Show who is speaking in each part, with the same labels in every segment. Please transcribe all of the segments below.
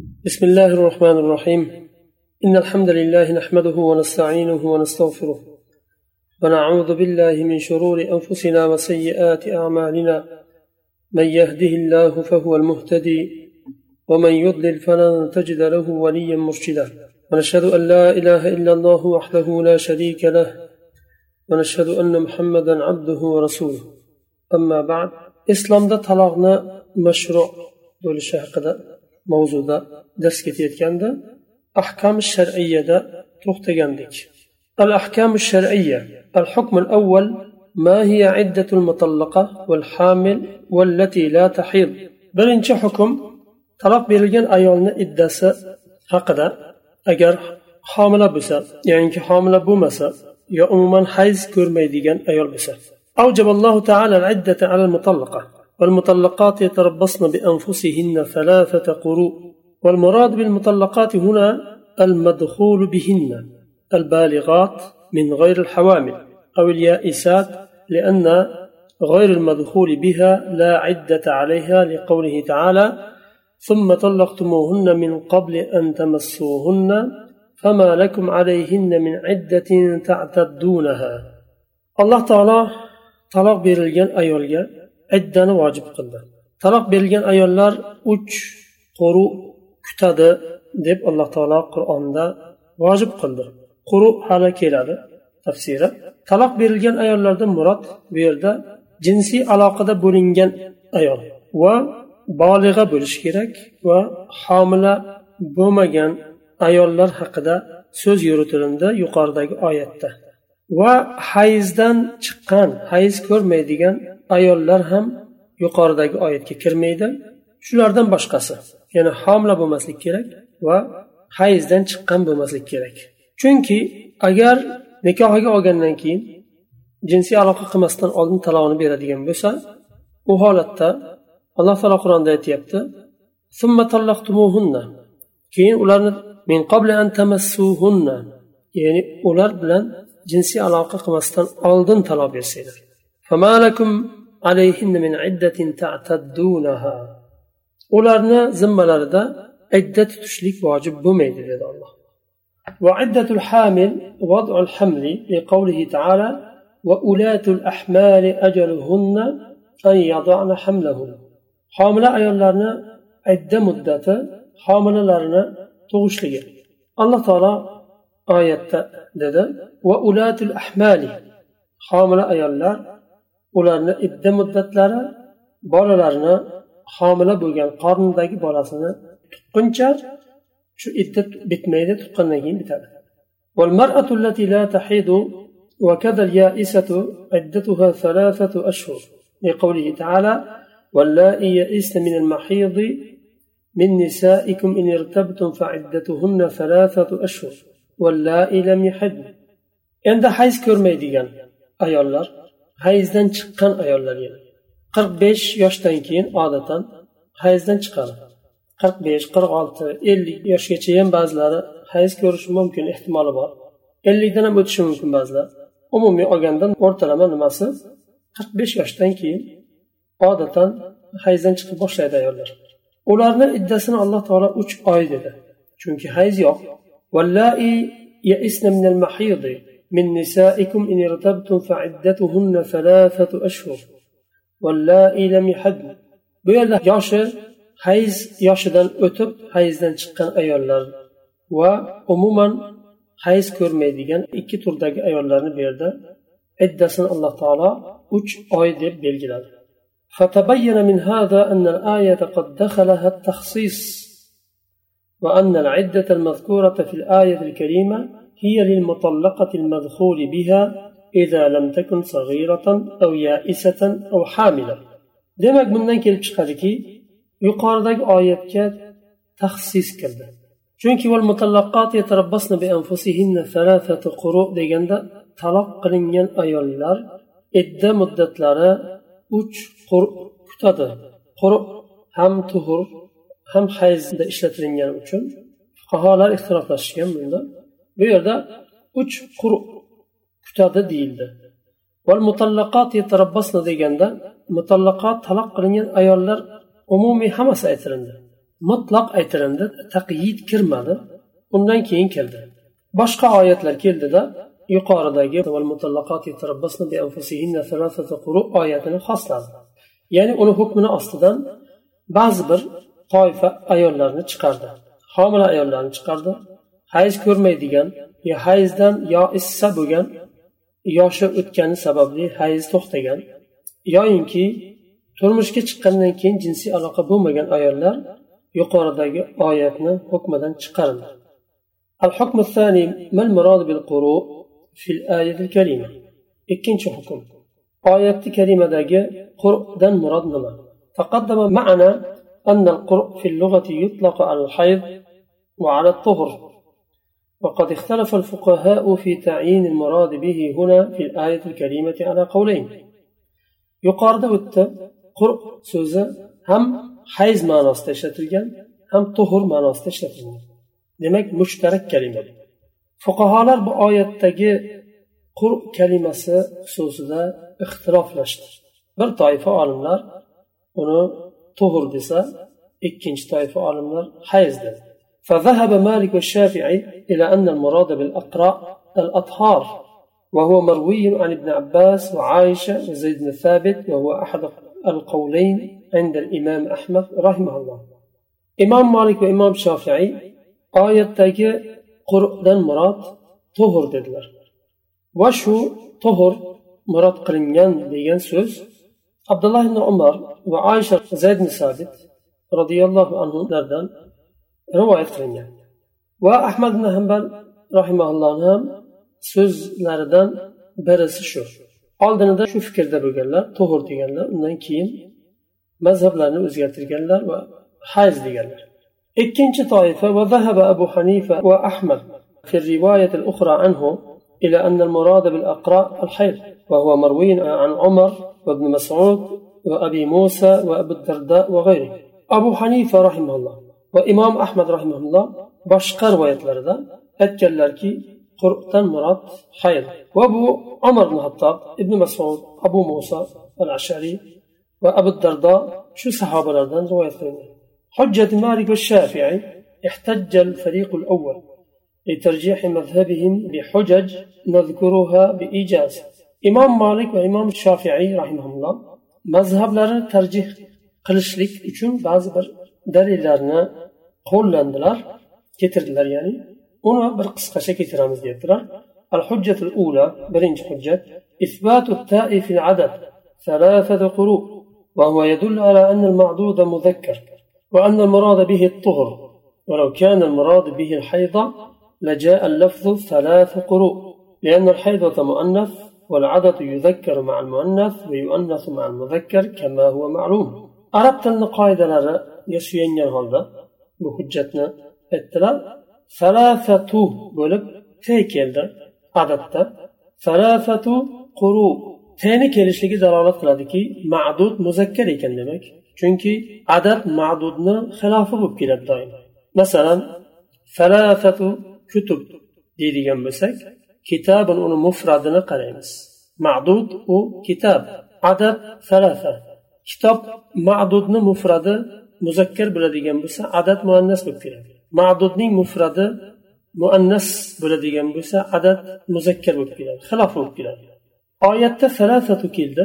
Speaker 1: بسم الله الرحمن الرحيم. إن الحمد لله نحمده ونستعينه ونستغفره. ونعوذ بالله من شرور أنفسنا وسيئات أعمالنا. من يهده الله فهو المهتدي. ومن يضلل فلن تجد له وليا مرشدا. ونشهد أن لا إله إلا الله وحده لا شريك له. ونشهد أن محمدا عبده ورسوله. أما بعد إسلام ده طلاقنا مشروع bo'lishi haqida mavzuda dars ketayotganda ahkam shariyada to'xtagandik. Al ahkam shariya al hukm al awwal ما هي عدة المطلقة والحامل والتي لا تحيض بل إن حكم طلب بلغن أيالنا إدّاسة حقدا أجر حاملة بسا يعني حاملة بومسا يا عموما حيز كرمي ديجن أيال بسا أوجب الله تعالى العدة على المطلقة والمطلقات يتربصن بأنفسهن ثلاثة قروء والمراد بالمطلقات هنا المدخول بهن البالغات من غير الحوامل أو اليائسات لأن غير المدخول بها لا عدة عليها لقوله تعالى ثم طلقتموهن من قبل أن تمسوهن فما لكم عليهن من عدة تعتدونها. الله تعالى طلاق berilgan ayolga iddani vojib qildi. Taloq berilgan ayollar uch qo'ru kutadi deb alloh taolo qur'onda vojib qildi. Quru hali keladi tafsiri. Taloq berilgan ayollardan murod bu yerda jinsiy aloqada bo'lingan ayol va bolig'a bo'lishi kerak va homila bo'lmagan ayollar haqida so'z yuritilindi yuqoridagi oyatda. Va hayzdan chiqqan hayz ko'rmaydigan ayollar ham yuqoridagi oyatga kirmaydi. Shulardan boshqasi ya'ni homila bo'lmaslik kerak va hayzdan chiqqan bo'lmaslik kerak. Chunki agar nikohiga olgandan keyin jinsiy aloqa qilmasdan oldin talog'ini beradigan bo'lsa u holatda alloh taolo qur'onda aytyapti keyin ularni min qabli an tamassuhunna ya'ni ular bilan jinsiy aloqa qilmasdan oldin taloq bersanglar. عليهن من عدة تعتدونها. Ularni zimmalarida idda tutishlik vojib bo'lmaydi dedi alloh وعدة الحامل وضع الحمل لقوله تعالى وأولاة الأحمال أجلهن أن يضعن حملهن. حاملة أيالارنا عدة مدة حاملة لارنا تغشلية. الله تعالى آية dedi وأولاة الأحمال. حاملة أيالار ularni idda muddatlari bolalarni homila bo'lgan qornidagi bolasini tuqquncha shu iddat bitmaydi tuqqandan keyin bitadi. والمرأة التي لا تحيض وكذا اليائسة عدتها ثلاثة أشهر لقوله تعالى واللائي يئسن من المحيض من نسائكم إن ارتبتم فعدتهن ثلاثة أشهر واللائي لم يحدن عند حيث كرميديان أي الله hayzdan chiqqan ayollar qirq besh yoshdan keyin odatan hayzdan chiqadi. Qirq besh qirq olti ellik yoshgacha ham ba'zilari hayz ko'rishi mumkin ehtimoli bor. Ellikdan ham o'tishi mumkin ba'zilar. Umumiy olganda o'rtalama nimasi? Qirq besh yoshdan keyin odatan hayzdan chiqib boshlaydi ayollar. Ularni iddasini alloh taolo uch oy dedi. Chunki hayz yo'q. من نسائكم إن ارتبتم فعدتهن ثلاثة أشهر واللائي لم يحدن bu yerda yoshi hayz yoshidan o'tib hayzdan chiqqan ayollar va umuman hayz ko'rmaydigan ikki turdagi ayollarni bu yerda iddasini alloh taolo uch oy deb belgiladi فتبين من هذا أن الآية قد دخلها التخصيص وأن العدة المذكورة في الآية الكريمة هي للمطلقة المدخول بها إذا لم تكن صغيرة أو يائسة أو حاملة demak bundan kelib chiqadiki yuqoridagi oyatga taxsis kirdi chunki deganda taloq qilingan ayollar idda muddatlari uch qur kutadi quruq ham tuhur ham hayzda ishlatilgani uchun fuqarolar ixtiroflashishgan bunda Bu yerda uch quruq kutadi deyildi. Deganda mutallaqot taloq qilingan ayollar umumiy hammasi aytilindi. Mutlaq aytilindi taqyid kirmadi undan keyin keldi. Boshqa oyatlar keldida yuqoridagi oyatini xosladi. Ya'ni uni hukmini ostidan ba'zi bir toifa ayollarni chiqardi. Homila ayollarni chiqardi. hayz ko'rmaydigan yo hayzdan yo issa bo'lgan yoshi o'tgani sababli hayz to'xtagan yoyinki turmushga chiqqandan keyin jinsiy aloqa bo'lmagan ayollar yuqoridagi oyatni hukmidan chiqarildi الحكم الثاني ما المراد بالقروء في الآية الكريمة ikkinchi hukm oyati karimadagi qur'dan murod nima تقدم معنا أن القرء في اللغة يطلق على الحيض وعلى الطهر وقد اختلف الفقهاء في تعيين المراد به هنا في الآية الكريمة على قولين yuqorida o'tdi qurq so'zi ham hayz ma'nosida ishlatilgan ham tuhur ma'nosida ishlatilgan demak mushtarak kalima fuqarolar bu oyatdagi qur kalimasi xususida ixtiloflashdi bir toifa olimlar uni tuhur desa ikkinchi toifa olimlar hayz dedi فذهب مالك والشافعي إلى أن المراد بالأقراء الأطهار وهو مروي عن ابن عباس وعائشة وزيد بن ثابت وهو أحد القولين عند الإمام أحمد رحمه الله. إمام مالك وإمام شافعي oyatdagi qur'dan murod to'g'ir dedilar va shu to'g'ir murod qilingan degan so'z abdulloh ibn umar va oysha zayd ibn sabit roziyallohu anhulardan rivoyat qilingan va ahmad ibn hambal rahimaullohni ham so'zlaridan birisi shu oldinida shu fikrda bo'lganlar to'g'ir deganlar undan keyin mazhablarni o'zgartirganlar va hayz deganlar ikkinchi toifa وذهب أبو حنيفة وأحمد في الرواية الأخرى عنه إلى أن المراد بالأقراء الحيض وهو مروي عن عمر وابن مسعود وأبي موسى وأبي الدرداء وغيره أبو حنيفة رحمه الله وإمام أحمد رحمه الله boshqa rivoyatlarda aytganlarki qur'dan murod hayl va bu umar ibn hattob ibn masud abu muso al ashariy va abu dardo shu sahobalardan rivoyat qilingan حجة مالك والشافعي احتج الفريق الأول لترجيح مذهبهم بحجج نذكرها بإيجاز إمام مالك وإمام الشافعي رحمهم الله مذهب لنا ترجيح qilishlik uchun ba'zi bir dalillarni qo'llandilar keltirdilar ya'ni uni bir qisqacha keltiramiz deyaptilar. الحجة الأولى برنج حجة إثبات التاء في العدد ثلاثة قروء وهو يدل على أن المعدود مذكر وأن المراد به الطهر ولو كان المراد به الحيضة لجاء اللفظ ثلاث قروء لأن الحيضة مؤنث والعدد يذكر مع المؤنث ويؤنث مع المذكر كما هو معلوم arab tilini qoidalariga suyangan holda bu hujjatni aytdilar salasatu bo'lib te keldi adadda salasatu quru teni kelishligi dalolat qiladiki ma'dud muzakkar ekan demak chunki adad ma'dudni xilofi bo'lib keladi doim masalan salasatu kutub deydigan bo'lsak kitobun uni mufradini qaraymiz ma'dud u kitob adad salasa kitob ma'dudni mufradi muzakkar bo'ladigan bo'lsa adad muannas bo'lib keladi. Ma'dudning mufradi muannas bo'ladigan bo'lsa adad muzakkar bo'lib keladi xilof bo'lib keladi. Oyatda salasatu keldi.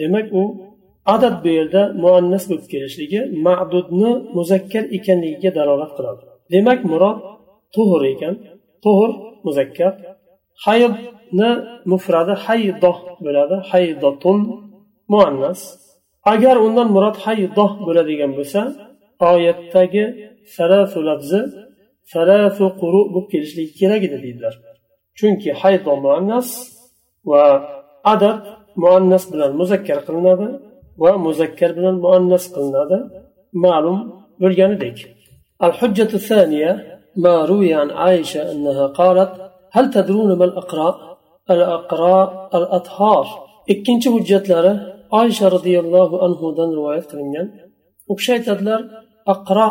Speaker 1: Demak u adad bu yerda muannas bo'lib kelishligi ma'dudni muzakkar ekanligiga dalolat qiladi. Demak murod tuhur ekan. Tuhur muzakkar. Haydni mufradi haydoh bo'ladi haydotun muannas. agar undan murod haydoh bo'ladigan bo'lsa oyatdagi salasu lafzi salasu quru bo'lib kelishligi kerak edi deydilar chunki haydo muannas va adad muannas bilan muzakkar qilinadi va muzakkar bilan muannas qilinadi ma'lum bo'lganidek الحجة الثانية ما روي عن عائشة أنها قالت هل تدرون ما الأقراء الأقراء الأطهار ikkinchi hujjatlari oysha roziyallohu anhudan rivoyat qilingan u kishi aytadilar aqro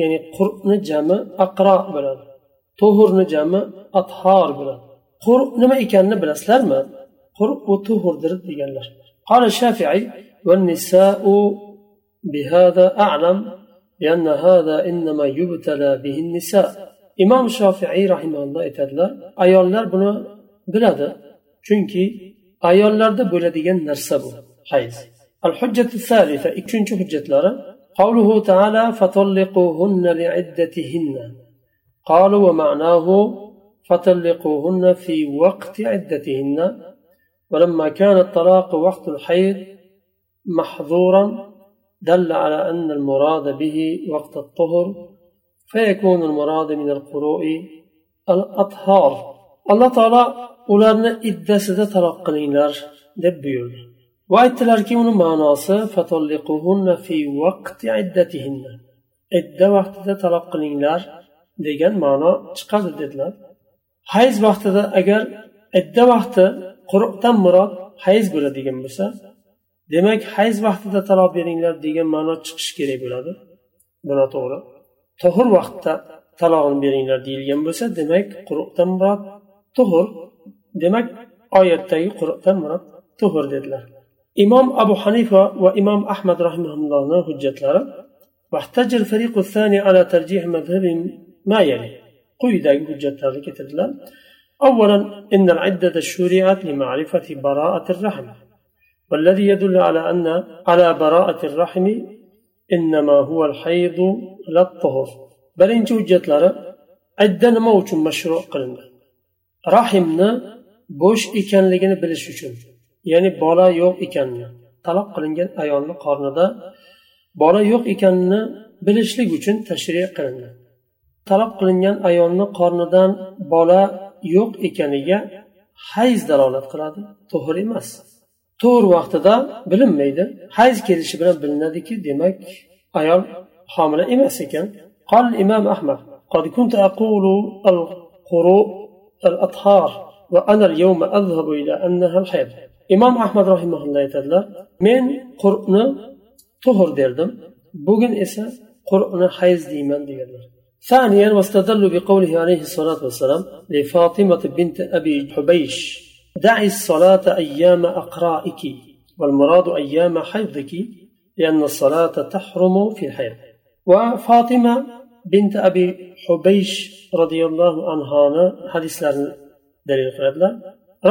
Speaker 1: ya'ni qur'ni jami aqro bo'ladi to'hurni jami athor bo'ladi qur nima ekanini bilasizlarmi qur u to'hurdir deganlar قال الشافعي والنساء بهذا أعلم لأن هذا إنما يبتلى به النساء imom shofiiy rahimalloh aytadilar ayollar buni biladi chunki ayollarda bo'ladigan narsa bu Hayz al hujjatu thalitha ikkinchi hujjatlari قوله تعالى فطلقوهن لعدتهن. قالوا ومعناه فطلقوهن في وقت عدتهن. ولما كان الطلاق وقت الحيض محظورا دل على أن المراد به وقت الطهر فيكون المراد من القروء الأطهار. الله تعالى ularni iddasida taloq qilinglar deb buyurdi va aytdilarki uni ma'nosi idda vaqtida taloq qilinglar degan ma'no chiqadi dedilar. Hayz vaqtida agar idda vaqti quruqdan murod hayz bo'ladigan bo'lsa demak hayz vaqtida taloq beringlar degan ma'no chiqishi kerak bo'ladi. Bu noto'g'ri to'g'ir vaqtda talog'ini beringlar deyilgan bo'lsa demak quruqdan murod tuhur demak oyatdagi quruqdan murod tuhur dedilar. إمام أبو حنيفة وإمام أحمد رحمه الله نهج لنا واحتج الفريق الثاني على ترجيح مذهب ما يلي. قوي داك هجت أولا إن العدة الشريعات لمعرفة براءة الرحم. والذي يدل على أن على براءة الرحم إنما هو الحيض لا الطهر. بل إن جوجت لنا عدة موت مشروع قلنا. رحمنا بوش إكان لقنا بلش ya'ni bola yo'q ekanini taloq qilingan ayolni qornida bola yo'q ekanini bilishlik uchun tashrih qilindi taloq qilingan ayolni qornidan bola yo'q ekaniga hayz dalolat qiladi to'g'ri emas to'g'ri vaqtida bilinmaydi hayz kelishi bilan bilinadiki demak ayol homila emas ekan قال الإمام أحمد قد كنت أقول القروء الأطهار وأنا اليوم أذهب إلى أنها الحيض أحمد رحمه الله تعالى من قرؤنا طهر دردم بوغن إسا قرؤنا حيز ديمان ديالنا ثانيا واستدلوا بقوله عليه الصلاة والسلام لفاطمة بنت أبي حبيش دعي الصلاة أيام أقرائك والمراد أيام حيضك لأن الصلاة تحرم في الحيض وفاطمة بنت أبي حبيش رضي الله عنها حديث dalil qiladilar.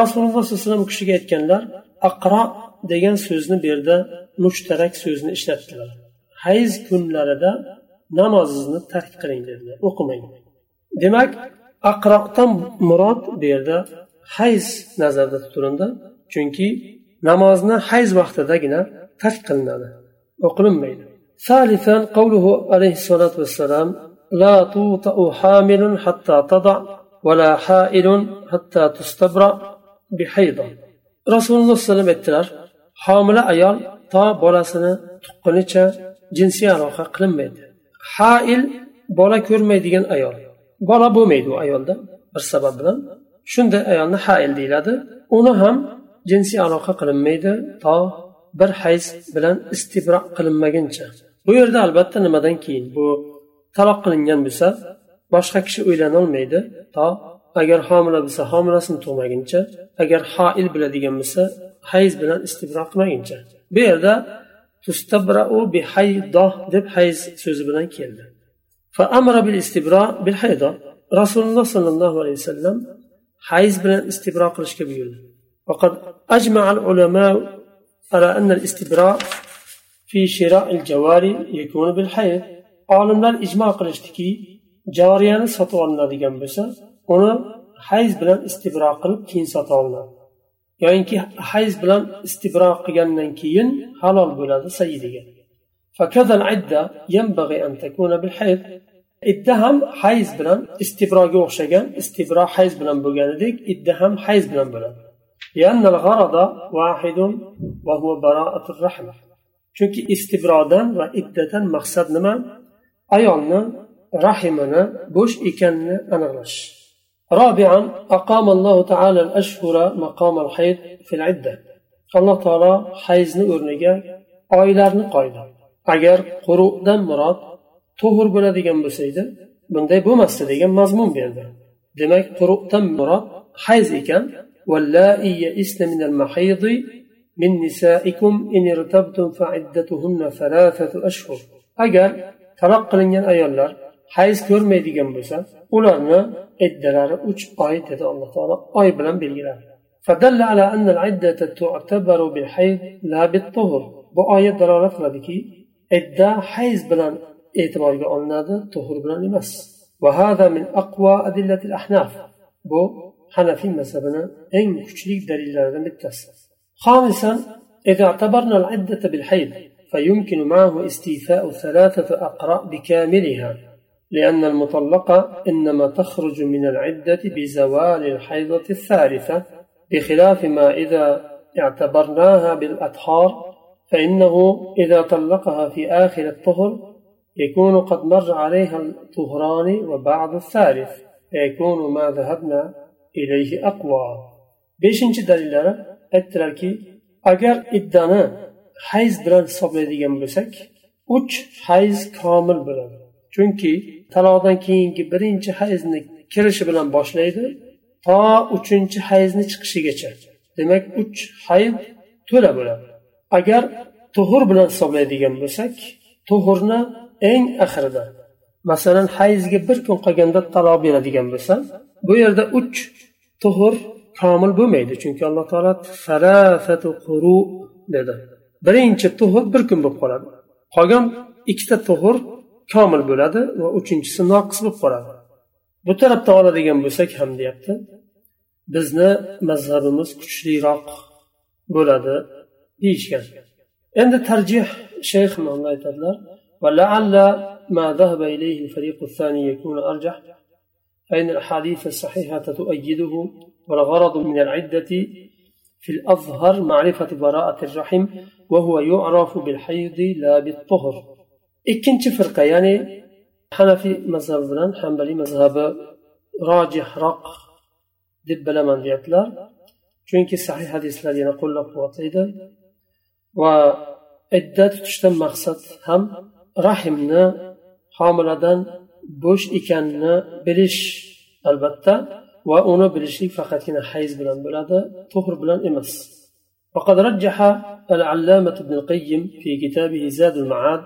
Speaker 1: rasululloh sallallohu alayhi vasallam kishiga aytganlar aqro degan so'zni bu yerda mushtarak so'zni ishlatdilar hayz kunlarida namozingizni tark qiling dedilar o'qimang demak aqroqdan murod bu yerda hayz nazarda tutilindi chunki namozni hayz vaqtidagina tark qilinadi o'qilinmaydi ثالثا قوله عليه الصلاة والسلام لا توطأ حامل حتى تضع ولا حائل حتى تستبرأ rasululloh alayhi vasallam aytdilar homila ayol to bolasini tuqqunicha jinsiy aloqa qilinmaydi hail bola ko'rmaydigan ayol. Bola bo'lmaydi u ayolda bir sabab bilan. Shunday ayolni hail deyiladi. Uni ham jinsiy aloqa qilinmaydi to bir hayz bilan istibro qilinmaguncha. Bu yerda albatta nimadan keyin? Bu taloq qilingan bo'lsa boshqa kishi uylanolmaydi to agar homila bo'lsa homilasini tug'maguncha agar hoil biladigan bo'lsa hayz bilan istibro qilmaguncha bu yerda tustabrau bihaydoh deb hayz so'zi bilan keldi فأمر بالاستبراء بالحيضة رسول الله صلى الله عليه وسلم حيز بلا استبراء قلش كبير وقد أجمع العلماء على أن الاستبراء في شراء الجواري يكون بالحيض olimlar ijmo qilishdiki joriyani sotib olinadigan bo'lsa uni hayz bilan istibro qilib keyin sota olinadi yoyinki hayz bilan istibro qilgandan keyin halol bo'ladi sayidiga idda ham hayz bilan istibroga o'xshagan istibro hayz bilan bo'lganidek idda ham hayz bilan bo'ladi. Chunki istibrodan va iddadan maqsad nima? Ayolni rahimini bo'sh ekanini aniqlash. رابعا أقام الله تعالى الأشهر مقام الحيض في العدة alloh taolo hayzni o'rniga oylarni qo'ydi agar quruqdan murod tug'ur bo'ladigan bo'lsa edi bunday bo'lmasdi degan mazmun berdi demak quruqdan murod hayz ekan من نسائكم إن ارتبتم فعدتهن ثلاثة أشهر agar taloq qilingan ayollar hayz ko'rmaydigan bo'lsa ularni iddalari uch oy dedi alloh taolo oy bilan belgiladi فدل على أن العدة تعتبر بالحيض لا بالطهر bu oyat dalolat qiladiki idda hayz bilan e'tiborga olinadi tuhur bilan emas وهذا من أقوى أدلة الأحناف bu hanafiy mazhabini eng kuchli dalillaridan bittasi خامسا إذا اعتبرنا العدة بالحيض فيمكن معه استيفاء ثلاثة أقراء بكاملها لأن المطلقة إنما تخرج من العدة بزوال الحيضة الثالثة بخلاف ما إذا اعتبرناها بالأطهار فإنه إذا طلقها في آخر الطهر يكون قد مر عليها الطهران وبعض الثالث فيكون ما ذهبنا إليه أقوى. beshinchi dalillari aytdilarki agar iddani hayz bilan hisoblaydigan bo'lsak uch hayz komil bo'ladi chunki taloqdan keyingi birinchi hayzni kirishi bilan boshlaydi to uchinchi hayzni chiqishigacha. Demak uch hayz to'la bo'ladi. Agar tug'ur bilan hisoblaydigan bo'lsak tug'urni eng oxirida masalan hayzga bir kun qolganda taloq beradigan bo'lsa bu yerda uch tug'ur komil bo'lmaydi. Chunki alloh taolo quru dedi. Birinchi tug'ur bir kun bo'lib qoladi. Qolgan ikkita tug'ur komil bo'ladi va uchinchisi noqis bo'lib qoladi bu tarafdan oladigan bo'lsak ham deyapti bizni mazhabimiz kuchliroq bo'ladi deyishgan endi tarjih shayx aytadilar ولعل ما ذهب إليه الفريق الثاني يكون أرجح فإن الأحاديث الصحيحة تؤيده والغرض من العدة في الأظهر معرفة براءة الرحم وهو يعرف بالحيض لا بالطهر ikkinchi firqa ya'ni hanafiy mazhabi bilan hambaliy mazhabi rojihroq deb bilaman deyaptilar chunki sahih hadislar yana qo'llab quvvatlaydi va idda tutishdan maqsad ham rahimni homiladan bo'sh ekanini bilish albatta va uni bilishlik faqatgina hayz bilan bo'ladi to'g'ri bilan emas وقد رجح العلامة ابن القيم في كتابه زاد المعاد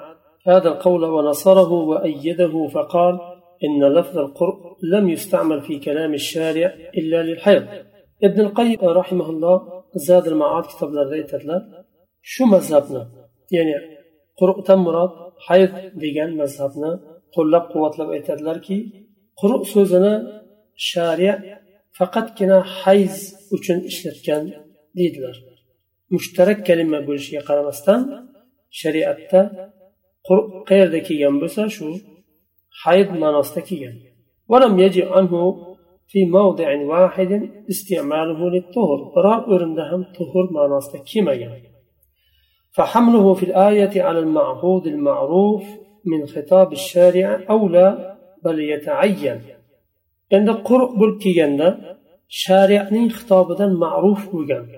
Speaker 1: هذا القول ونصره وأيده فقال إن لفظ القرء لم يستعمل في كلام الشارع إلا للحيض. ابن القيم رحمه الله زاد المعاد كتاب لرأيت شو مذهبنا؟ يعني قرء تمرض حيث ديجان مذهبنا. قل لك قوات لب قوة لب قرء سوزنا شارع فقط كنا حيز وشن إشتركان ديدلر مشترك كلمة بولشي قرمستان. شريعة ولم qayerda عنه في موضع واحد استعماله للطهر biror o'rinda ham tuhur ma'nosida kelmagan. فحمله في الآية على المعهود المعروف من خطاب الشارع أولى بل يتعين عند قرء بركي عند شارع نين خطاب معروف بغن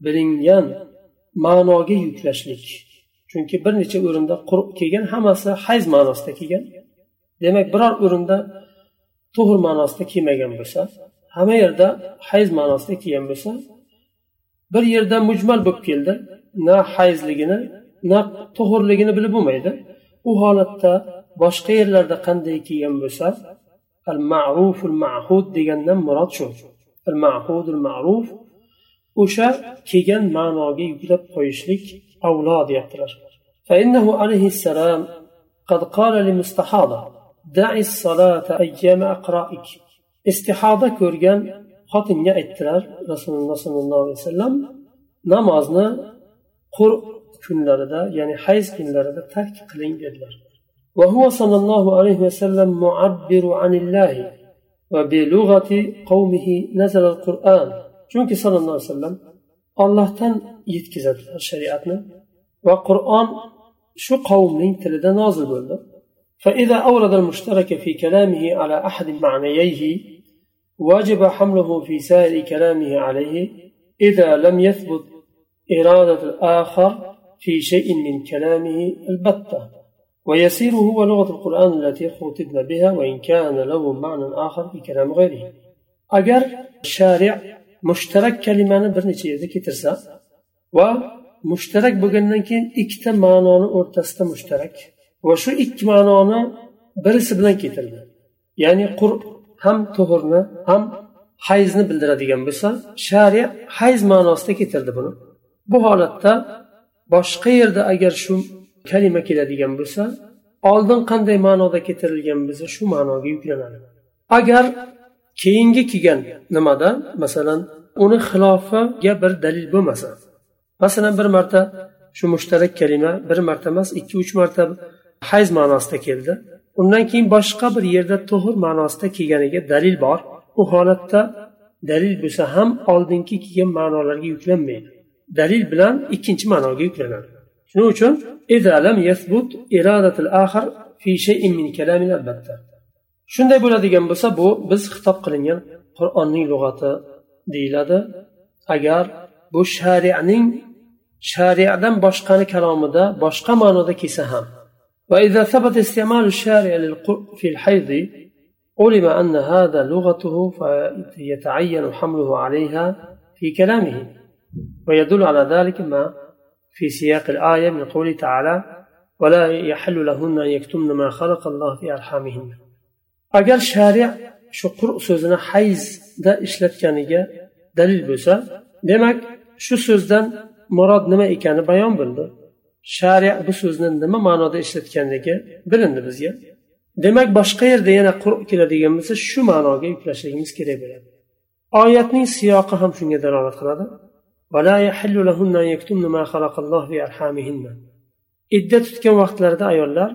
Speaker 1: برنجان ما ناقي يكلشلك chunki bir necha o'rinda quruq kelgan hammasi hayz ma'nosida kelgan. Demak biror o'rinda tug'ur ma'nosida kelmagan bo'lsa hamma yerda hayz ma'nosida kelgan bo'lsa bir yerda mujmal bo'lib keldi. Na hayzligini na tug'urligini bilib bo'lmaydi. U holatda boshqa yerlarda qanday kelgan bo'lsa al ma'ruful ma'hud degandan murod shu. Al ma'hudul ma'ruf o'sha kelgan ma'noga yuklab qo'yishlik avlo deyaptilar فإنه عليه السلام قد قال لمستحاضة دعي الصلاة أيام أقرائك استحاضة كورجان xotinga aytdilar rasululloh sollallohu alayhi vasallam namozni qur kunlarida ya'ni hayz kunlarida tark qiling dedilar وهو صلى الله عليه وسلم معبر عن الله وبلغة قومه نزل القرآن chunki sallallohu alayhi vasallam ollohdan yetkazadilar shariatni va qur'on shu qavmning tilida nozil bo'ldi. فإذا أورد المشترك في كلامه على أحد معنييه وجب حمله في سائر كلامه عليه إذا لم يثبت إرادة الآخر في شيء من كلامه البتة ويسير هو لغة القرآن التي خوتبنا بها وإن كان له معنى آخر في كلام غيره. أجر mushtarak kalimani bir necha yerda keltirsa va mushtarak bo'lgandan keyin ikkita ma'noni o'rtasida mushtarak va shu ikki ma'noni birisi bilan keltirdi ya'ni qur ham tuhurni ham hayzni bildiradigan bo'lsa shariat hayz ma'nosida keltirdi buni. Bu holatda boshqa yerda agar shu kalima keladigan bo'lsa oldin qanday ma'noda keltirilgan bo'lsa shu ma'noga yuklanadi. Agar keyingi kelgan nimada? Masalan uni xilofiga bir dalil bo'lmasa. Masalan bir marta shu mushtarak kalima bir marta emas ikki uch marta hayz ma'nosida keldi. Undan keyin boshqa bir yerda tuhur ma'nosida kelganiga dalil bor. U holatda dalil bo'lsa ham oldingi kelgan ma'nolarga yuklanmaydi. Dalil bilan ikkinchi ma'noga yuklanadi. Shuning uchun shunday bo'ladigan bo'lsa bu biz xitob qilingan qur'onning lug'ati deyiladi. Agar bu sharianing shariadan boshqani kalomida boshqa ma'noda kelsa ham. وإذا ثبت استعمال الشارع في الحيض علم أن هذا لغته فيتعين حمله عليها في كلامه ويدل على ذلك ما في سياق الآية من قوله تعالى ولا يحل لهن أن يكتمن ما خلق الله في أرحامهن agar shariat shu qur so'zini hayzda ishlatganiga dalil bo'lsa demak shu so'zdan murod nima ekani bayon bo'ldi. Shariat bu so'zni nima ma'noda ishlatganligi bilindi bizga. Demak boshqa yerda yana qur keladigan bo'lsa shu ma'noga yuklashligimiz kerak bo'ladi. Oyatning siyoqi ham shunga dalolat qiladi. Idda tutgan vaqtlarida ayollar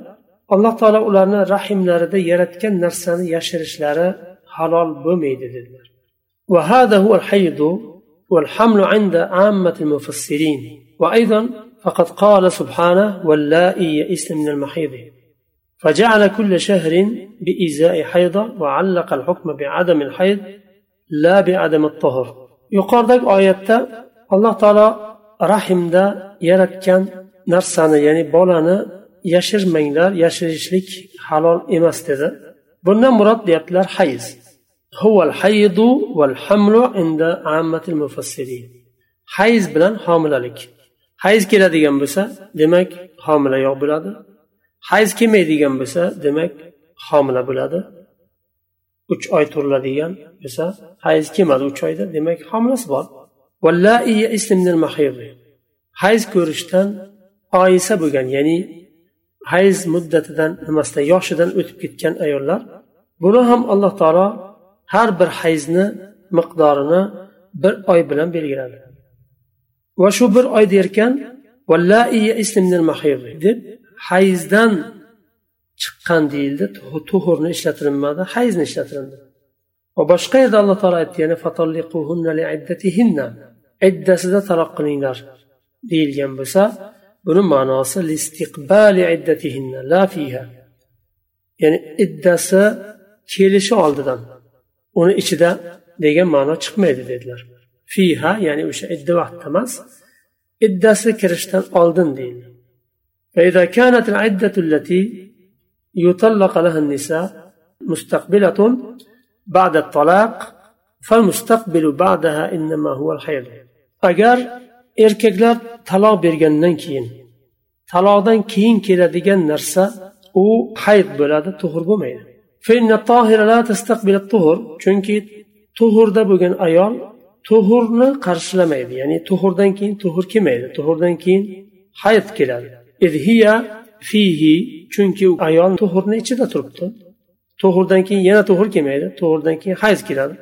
Speaker 1: الله تعالى alloh taolo ularni rahimlarida yaratgan narsani yashirishlari وهذا هو الحيض والحمل عند عامة المفسرين وأيضا فقد قال سبحانه واللائي يئس من المحيض فجعل كل شهر بإزاء حيضة وعلق الحكم بعدم الحيض لا بعدم الطهر يقال ذلك آيات الله تعالى رحم دا يرد كان يعني بولانا yashirmanglar yashirishlik halol emas dedi. Bundan murod deyaptilar hayz. Hayz bilan homilalik. Hayz keladigan bo'lsa demak homila yo'q bo'ladi. Hayz kelmaydigan bo'lsa demak homila bo'ladi. Uch oy turiladigan bo'lsa hayz kelmadi uch oyda demak homilasi bor. Hayz ko'rishdan oyisa bo'lgan ya'ni hayz muddatidan nimasidan yoshidan o'tib ketgan ayollar buni ham alloh taolo har bir hayzni miqdorini bir oy bilan belgiladi. Va shu bir oy derkan deb hayzdan chiqqan deyildi. Tuhurni ishlatilinmadi hayzni ishlatilindi va boshqa yerda alloh taolo aytdi yana iddasida taloq qilinglar deyilgan bo'lsa buni ma'nosi ya'ni iddasi kelishi oldidan uni ichida degan ma'no chiqmaydi dedilar fiha ya'ni o'sha idda vaqtda emas iddasi kirishdan oldin deyildi فإذا كانت العدة التي يطلق لها النساء مستقبلة بعد الطلاق فالمستقبل بعدها إنما هو الحيض أجر erkaklar taloq bergandan keyin taloqdan keyin keladigan narsa u hayd bo'ladi tuhur bo'lmaydi. Chunki tuhurda bo'lgan ayol tuhurni qarshilamaydi ya'ni tuhurdan keyin tuhur kelmaydi tuhurdan keyin hayit keladi. Fihi chunki u ayol tuhurni ichida turibdi. Tuhurdan keyin yana tuhur kelmaydi tuhurdan keyin hayz keladi.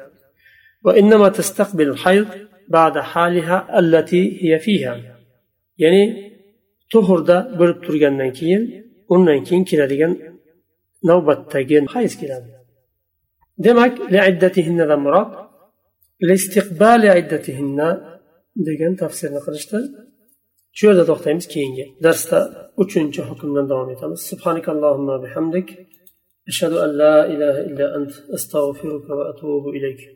Speaker 1: بعد حالها التي هي فيها. يعني تهر دا برب ترغن ننكين وننكين كلا ديگن نوبت تاگين حيث كلا دمك لعدتهن ذا مراد لاستقبال عدتهن ديگن تفسير نقرشتا. شو هذا دوخت امس كينجي درستا وچنچ حكم ندوامي تمس سبحانك اللهم بحمدك أشهد أن لا إله إلا أنت أستغفرك وأتوب إليك.